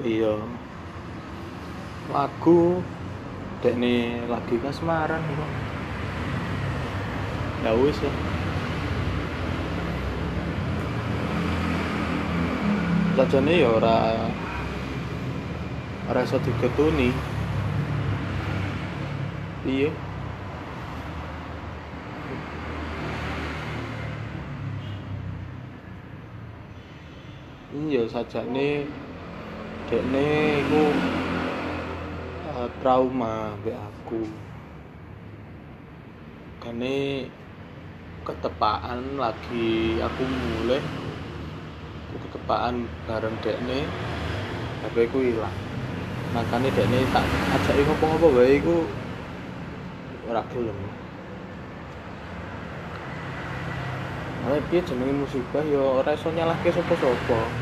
iya? Lagu. Dek nih lagi kasmaran kok. Ya wis ya. Sajane ya ora ora iso digetuni. Iya. Iya sajane dekne iku eh, trauma mbek aku. Kene ketepaan lagi aku mulai aku ketepaan bareng dekne HP ku ilang. Makanya dekne tak ajak ngopo-ngopo wae iku ora gelem. Nah, piye jenenge musibah? Ya ora iso nyalahke sapa-sapa.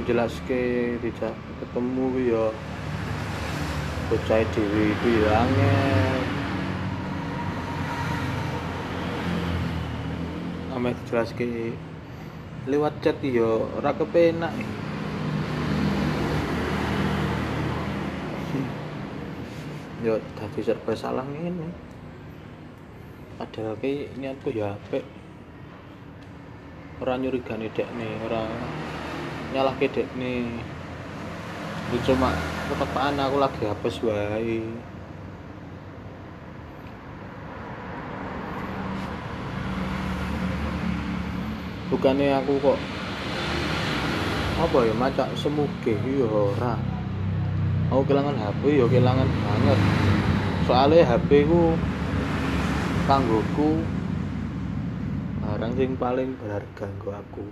Ame menjelaske tidak ketemu ya bocah dhewe iku ya angel. Dijelaske lewat chat ya ora kepenak. yo dadi serba salah ngene padahal ki niatku ya apik ora nyurigani dekne ora nyalahke dekne Itu cuma ketepaan aku lagi hapus wae. Bukannya aku kok apa ya macak semuge? Ya ora. Aku kehilangan HP ya kehilangan banget. Soalnya HP ku kanggoku barang sing paling berharga nggo aku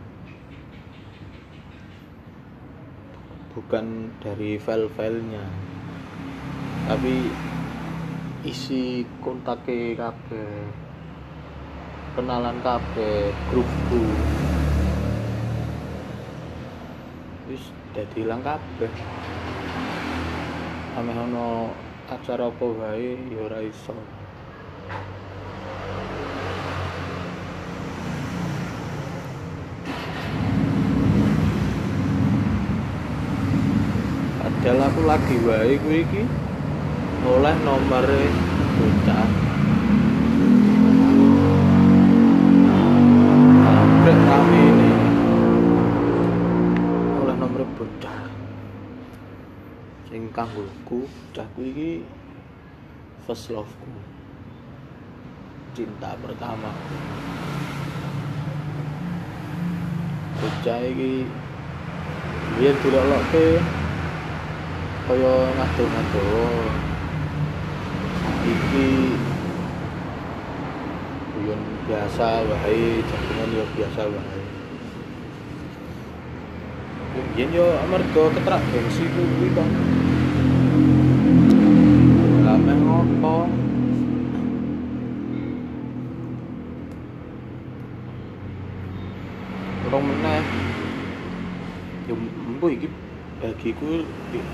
bukan dari file-filenya. Tapi isi kontaknya kabeh kenalan kabeh grupku. Wis dadi ilang kabeh. Ame ono acara apa wae ya ora iso padahal aku lagi wae kuwi iki. Oleh nomere bocah. Sampai rame ini. Oleh nomor bocah. Sing kanggoku bocahku iki first love ku cinta pertama. Bocah iki biar dilolokke kaya ngado-ngado iki guyon biasa wae jagungan ya biasa wae Yen yo amarga ketrak gengsi kuwi. Lah meh ngopo? Kurang meneh. Yo empu iki bagiku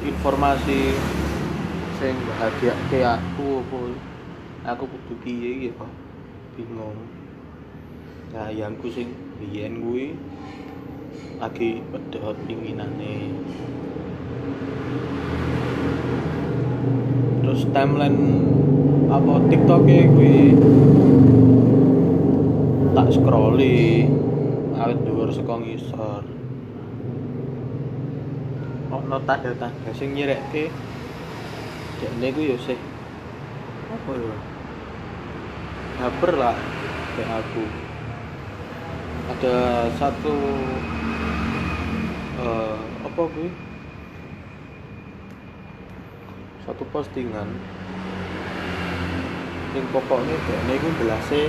informasi sing bahagiake aku apa? Aku kudu piye iki kok bingung. Nah, yangku sing biyen kuwi lagi pedot pinginane. Terus timeline apa tiktoknya gue tak scrolli awet dhuwur saka ngisor ono tanda-tanda sing nyirekke. Dekne ku yo sih apa ya? Baper lah kayak aku. Ada satu eh apa gue satu postingan. Yang pokoknya dekne iku belase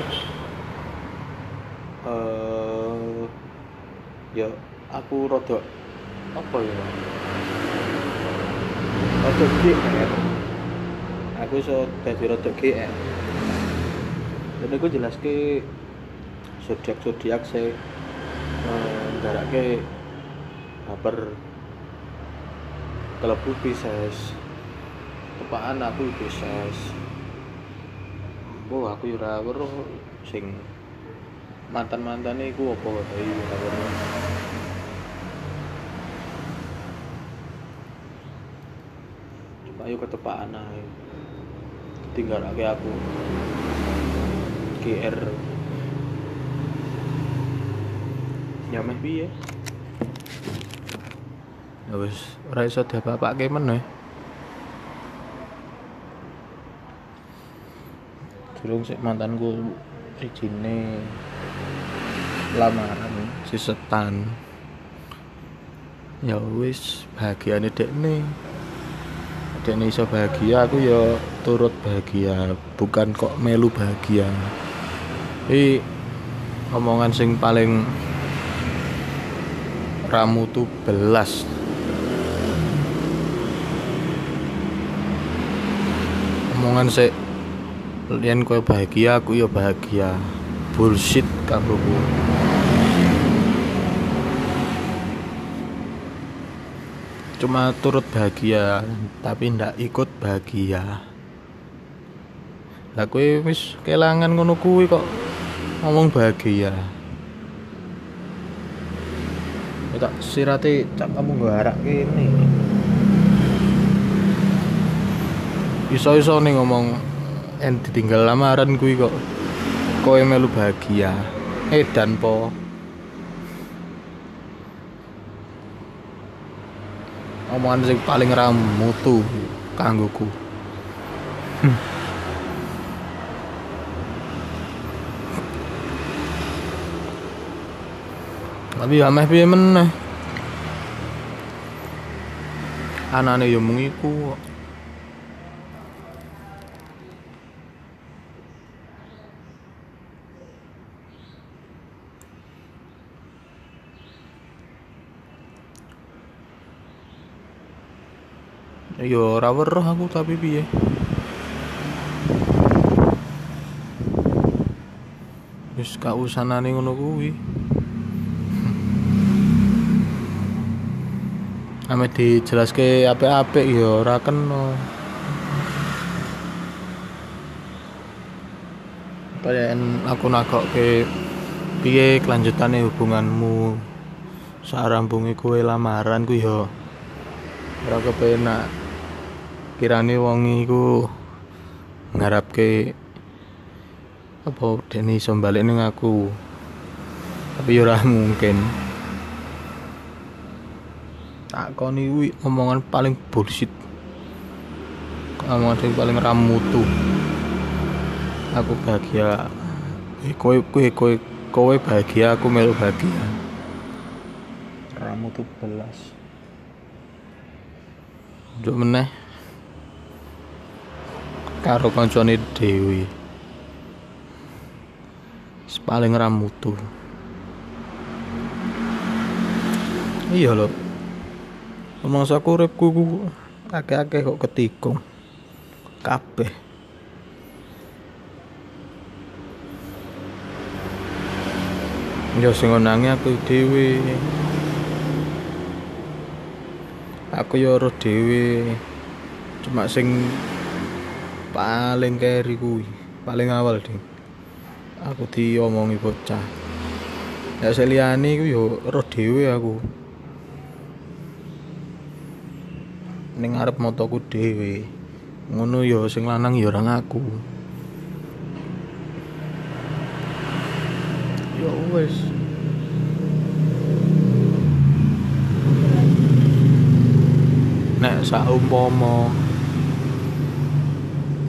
eh ya aku rodok apa ya rodok GR aku iso dadi rodok GR dan aku jelas ke zodiak zodiak saya eh, ngarake baper kelebu Pisces tepaan aku Pisces. Oh aku yo ora weruh sing mantan-mantane iku apa wae ora weruh ayo ketepaan ae. Tinggal lagi aku. GR ya meh piye? Ya wis ora iso diapa-apake meneh. Durung sik mantanku rijine lamaran si setan. Ya wis bahagiane dekne dekne iso bahagia aku ya turut bahagia. Bukan kok melu bahagia. Ini omongan sing paling ramu tuh belas. Omongan sih lian kowe bahagia aku ya bahagia. Bullshit kanggoku cuma turut bahagia tapi ndak ikut bahagia. Lah kowe wis kelangan ngono kuwi kok ngomong bahagia. Tak sirate cak kamu nggarak kene. Iso-iso nih ngomong en ditinggal lamaran kuwi kok kowe melu bahagia. Edan po omongan sing paling ramu tuh kanggoku. Tapi ya meh piye meneh? Anane yo mung iku yo ora weruh aku tapi piye? Wis kausanane ngono kuwi. Ame dijelaske apik-apik ya ora kena. Kalian aku nakokke piye kelanjutane hubunganmu? Sarambungi kue lamaran ku yo ora kepenak kirane wong iku ngarapke apa dene iso balik ning aku tapi ora mungkin. Tak koni kuwi omongan paling bullshit. Omongan paling ramutu aku bahagia. Kowe kowe kowe kowe bahagia aku melu bahagia. Ramutu belas. Juk meneh karo kancane dhewe paling ramutu iya lho. Mangsa uripku ku akeh-akeh kok ketikung. Kabeh. Ya sing ngonangi aku dhewe. Aku ya ora dhewe. Cuma sing paling keri kuwi. Paling awal ding aku diomongi bocah. Ya seliyane iku yo roh dhewe aku. Ning ngarep motoku dhewe ngono yo sing lanang yo ora ngaku yo wes. Nek saumpama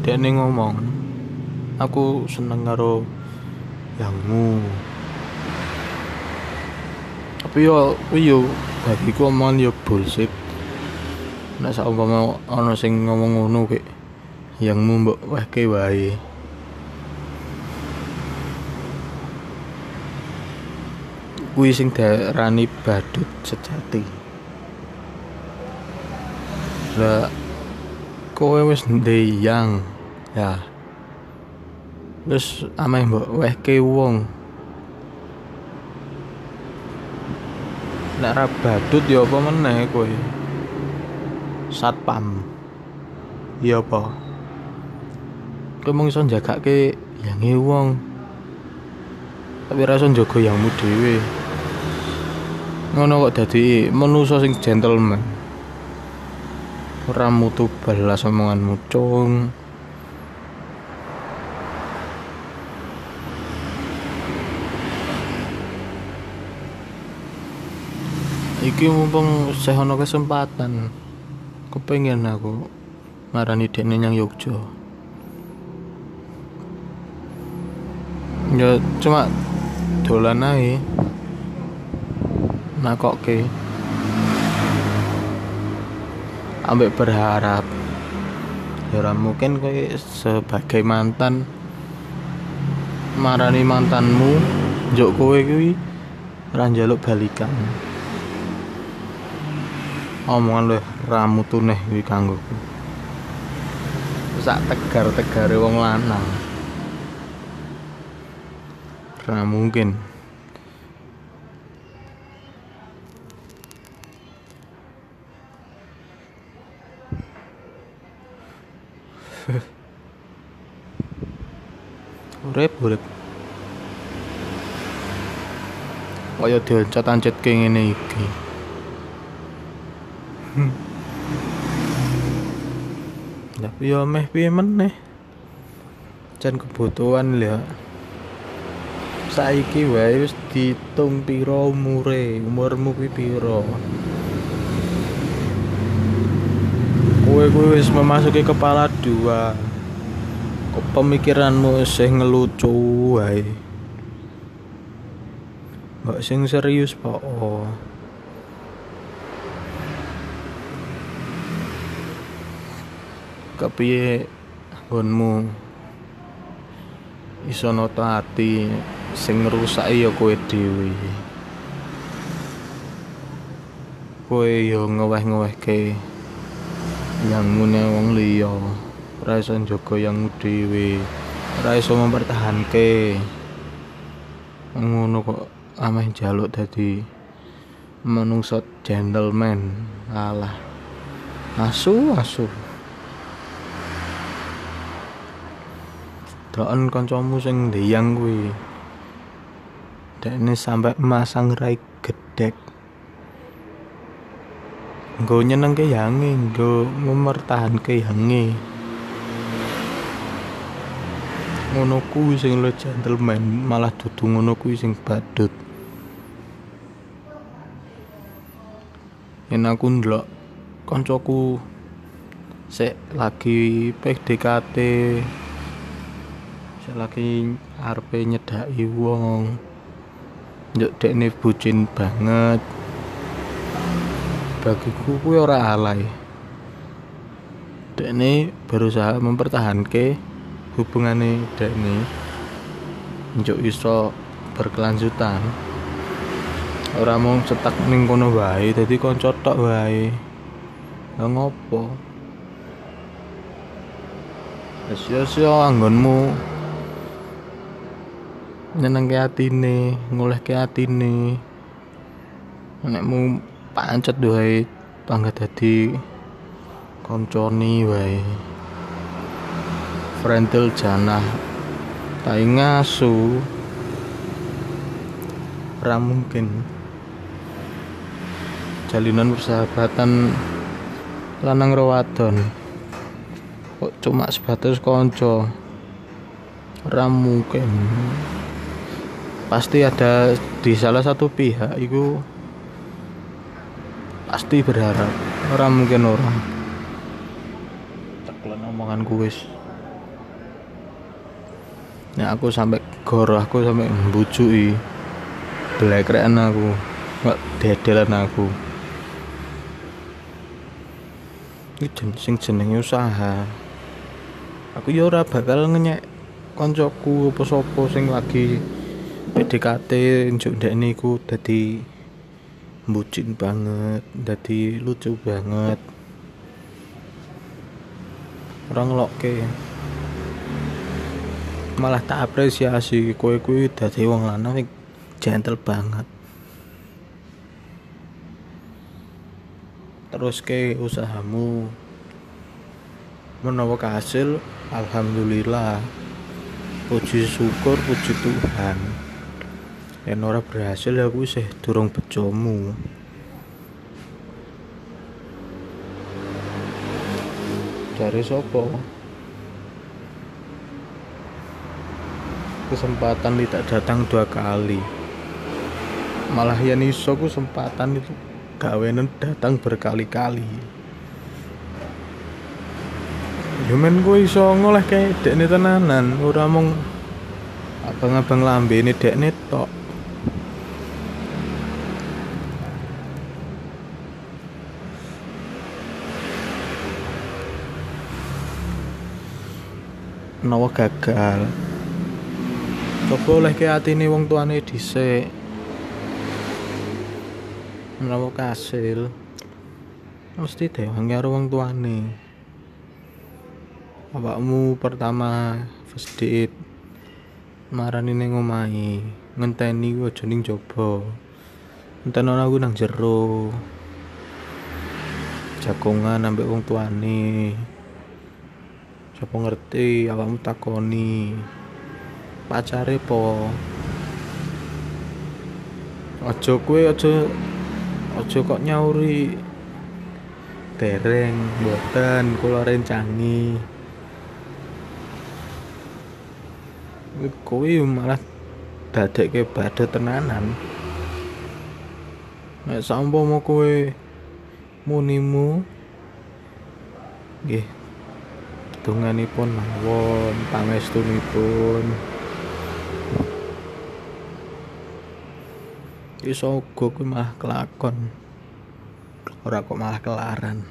dene ngomong aku seneng karo yangmu. Tapi yo yo bagiku omongan yo bullshit. Nek saumpama ana sing ngomong ngono kek yangmu mbok wehke wae. Kuwi sing diarani badut sejati. Lah kowe wis ndeyang ya. Terus ameh mbok wehke wong. Nek ra badut ya apa meneh kowe? Satpam. Iya apa? Kowe mung iso jagake yang wong. Tapi ra iso njaga yangmu dhewe. Ngono kok dadi manusa sing gentleman. Ora mutu balas omonganmu cung iki mumpung saya ono kesempatan kepengen aku marani dene nyang Yogyo ya cuma dolan ae. Nakoke ambek berharap. Ya mungkin kowe sebagai mantan marani mantanmu njuk kowe kuwi ora balikan omongan lu ramu tuneh kuwi kanggo. Sak tegar-tegare wong lanang. Ra mungkin. Urip urip. Kaya dioncot-ancet ke ngene iki hmm. ya meh piye meneh jan kebutuhan lho saiki wae wis ditung pira umure. Umurmu kuwi pira? Kowe kuwi wis memasuki kepala dua. Kok pemikiranmu sing ngelucu wae? Mbak sing serius po kepiye nggonmu? Iso nata ati sing ngrusaki ya kowe dhewe. Kowe yo ngeweh-ngewehke yang mune wong liya. Ora iso njaga yang dhewe. Ora iso mempertahanke. Ngono kok ameh jaluk dadi menungso gentleman. Alah asu asu doan kancamu sing ndeyang kuwi. Dekne sampe masang rai gedek nggo nyenengke yange nggo memertahanke yange ngono kuwi sing lo gentleman malah dudu ngono kuwi sing badut. Yen aku ndelok kancaku sik lagi PDKT lagi arepe nyedaki wong. Njuk dekne bucin banget. Bagiku kuwi ora alay. Dekne berusaha mempertahanke hubungane dekne. Njuk iso berkelanjutan. Ora mau cetak ning kono wae dadi kanca tok wae. Lha ngopo? Sia-sia anggonmu nyenengke atine ngolehke atine. Nekmu pancet wae tangga dadi konconi wae. Frentil janah tai ngasu. Ora mungkin. Jalinan persahabatan lanang rawadon kok cuma sebatas konco ora mungkin pasti ada di salah satu pihak itu pasti berharap. Orang mungkin orang teklan omongan wis. Ya aku sampai goroh aku sampai mbujui belekrean aku nggak dedelan aku. Ini sing jenenge usaha. Aku ya ora bakal ngenyek koncoku apa sing lagi PDKT njuk ndekne iku dadi bucin banget, dadi lucu banget. Orang loke malah tak apresiasi kowe kuwi dadi wong lanang gentle banget. terus ke usahamu menawa hasil alhamdulillah puji syukur puji Tuhan yen ora berhasil ya kuwi sih durung bejomu. Dari sopo? Kesempatan tidak datang dua kali. Malah yang iso kesempatan itu gawenan datang berkali-kali. Cuman gue iso ngoleh kayak dek tenanan. Ora mong abang-abang lambe ini dek tok nawa gagal. Coba oleh ke ini wong tuane dhisik. Menawa kasil. Mesti dewangi karo wong tuane. Awakmu pertama first date marani ning ngenteni aja ning jaba. Enten ana aku nang jero. Jagongan ambek wong tuane Sapa ngerti awakmu takoni. Pacare po aja kowe aja aja kok nyauri. Dereng mboten kula rencangi kowe malah dadekke badhe tenanan. Nek sampama kowe munimu nggih donganipun mawon pangestunipun. Iso uga kuwi malah kelakon. Ora kok malah kelaran.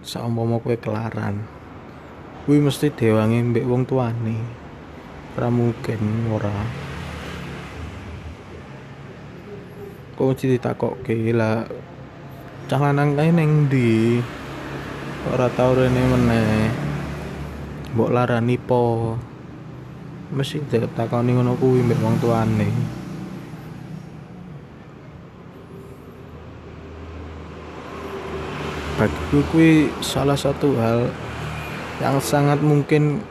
Saumpama kowe kelaran. Kuwi mesti dewangi mbek wong tuane. Ora mungkin ora. Kok mesti ditakokke? Lah cah lanang kae ning ndi ora tau rene meneh. Mbok larani po. Mesti ditakoni ngono kuwi mbek wong tuane. Bagiku kuwi salah satu hal yang sangat mungkin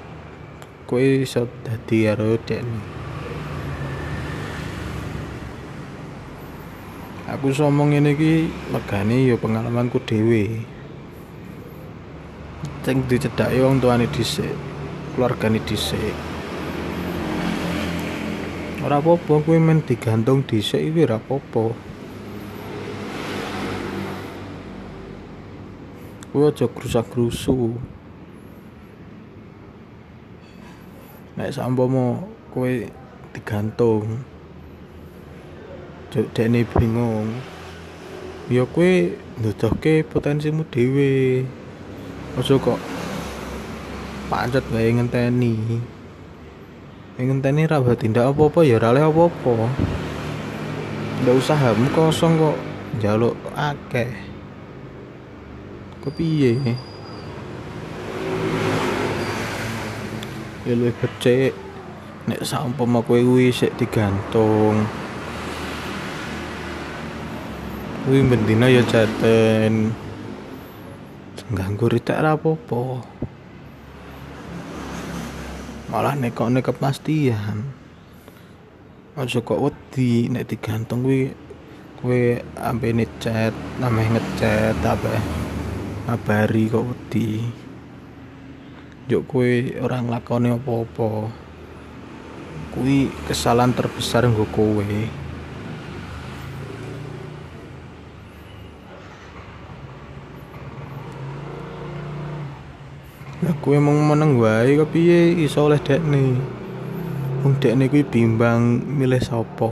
kuwi iso dadi karo aku somong ngene iki megane ya pengalamanku dhewe sing dicedhaki wong tuane dhisik keluargane dhisik. Ora apa-apa kuwi men digantung dhisik iki ora apa-apa. Kuwi aja grusak-grusu. Nek sampama kowe digantung dene bingung ya kowe nduduhke potensimu dhewe aja kok pancet wae ngenteni. Ngenteni ra tindak apa-apa ya oleh apa-apa. Ndak usahamu kosong kok njaluk akeh. Kepiye ya luwih becik. Nek saumpama kowe kuwi sik digantung. Kuwi bendina ya jaten ganggu ritek ra apa-apa. Malah nekone kepastian aja kok wedi nek digantung kuwi kowe ambene chat nameh ngechat apa ngabari kok wedi. Juk kowe ora nglakoni apa-apa. Kuwi kesalahan terbesar nggo kowe Lah kowe mung meneng wae kepiye iso oleh dekne. Wong dekne kuwi bimbang milih sapa.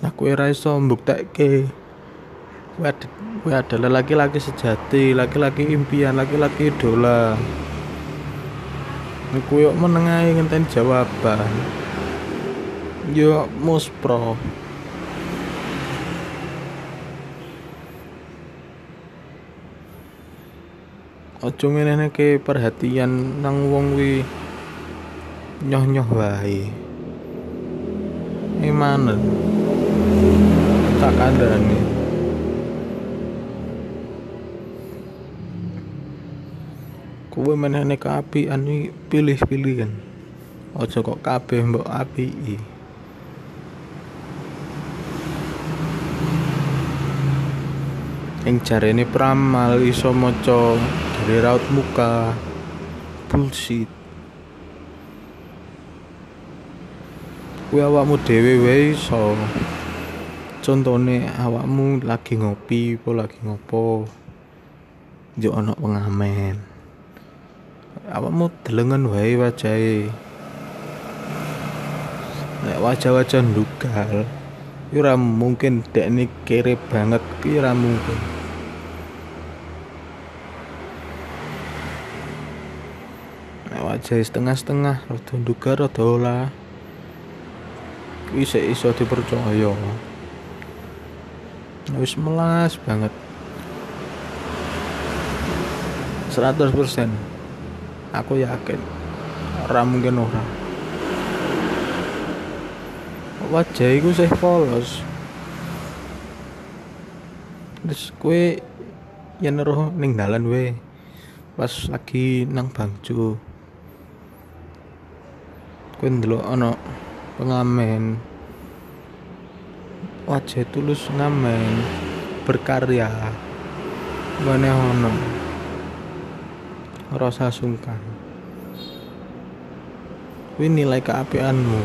Aku ora iso mbuktekke. Kowe adalah laki-laki sejati, laki-laki impian, laki-laki idola. Kowe kok meneng ae ngenteni jawaban. Yo muspro. Aja ngenehke perhatian nang wong kuwi nyoh-nyoh wae. Imanen. tak kandhani kowe menehne keapian iki pilih-pilih kan aja kok kabeh mbok apiki ing jarene pramal iso maca dari raut muka. Bullshit. Kuwi awakmu dhewe wae iso contone awakmu lagi ngopi apa lagi ngopo? Yo pengamen. Awakmu delengen wae wajahe. Wajah-wajah ndugal ora mungkin dekne kere banget ki ora mungkin nek wajah setengah-setengah rada nduga rada olah. Kuwi sik iso dipercaya. Wis melas banget. 100% aku yakin. Ora mungkin ora. Wajah iku sih polos. Terus kue yen roh ning dalan we pas lagi nang bangju kue ndelok ana pengamen. Wajah tulus ngamen berkarya. Mana ono. Rasa sungkan. Kuwi nilai keapianmu.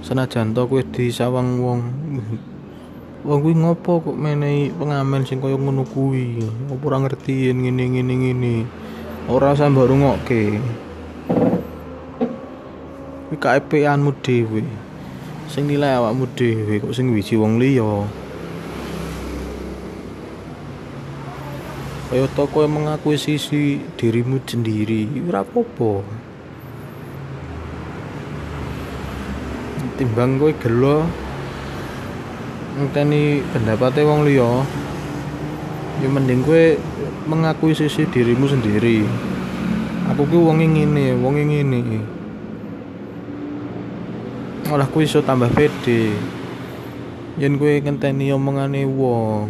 Senajan to kowe disawang wong wong kuwi ngopo kok menehi pengamen sing kaya ngono kuwi? Ora ngerti ngene ngene ngene ora usah rungokke kuwi kaepeanmu dhewe. Sing nilai awakmu dhewe kok sing wiji wong liya? Kaya to kowe mengakuisisi dirimu sendiri. Ora apa-apa. Timbang kowe gelo ngenteni pendapatnya wong liya ya mending kowe mengakui sisi dirimu sendiri. Aku ki wong ngene wong ngene malah kowe iso tambah pede. Yen kowe ngenteni omongane wong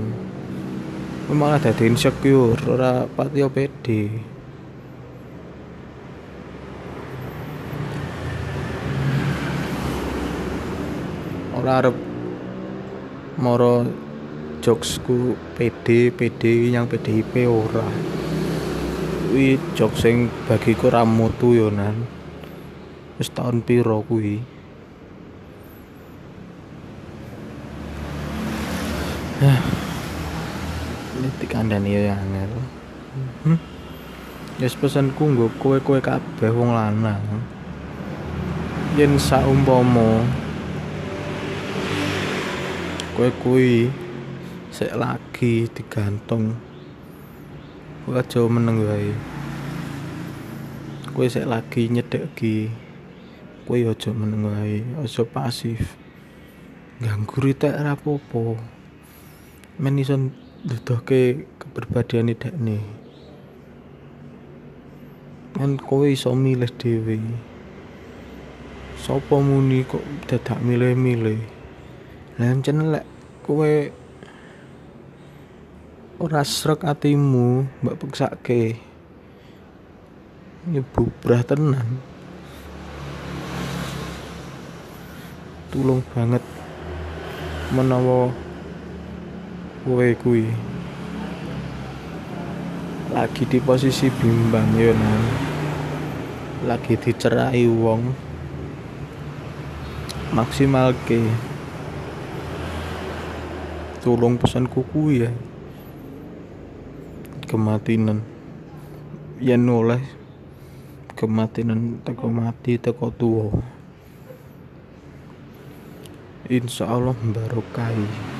malah dadi insecure ora pati pede. Ora arep moro jokesku PD PD yang PDIP ora. Kuwi jokes sing bagiku ra mutu yo nan. Piro kuwi ya ini dikandani ya angel. Hmm? ya yes, pesanku nggo kowe-kowe kabeh wong lanang. Yen saumpama kowe kuwi sik lagi digantung kowe aja meneng wae. Kowe sik lagi nyedeki kowe aja meneng wae. Aja pasif. Ganggu ritek ora apa-apa men iso nduduhke keberbadiane dekne kan kowe iso milih dhewe. Sapa muni kok dadak milih-milih? Lah encen lek kowe ora srek atimu mbak peksake bubrah tenan. Tulung banget menawa kowe kuwi. Lagi di posisi bimbang ya nan. Lagi dicerai wong. Maksimal ke. Tolong pesan kuku ya. Kematinan. Yen oleh kematinan teko mati teko tua insya Allah barokai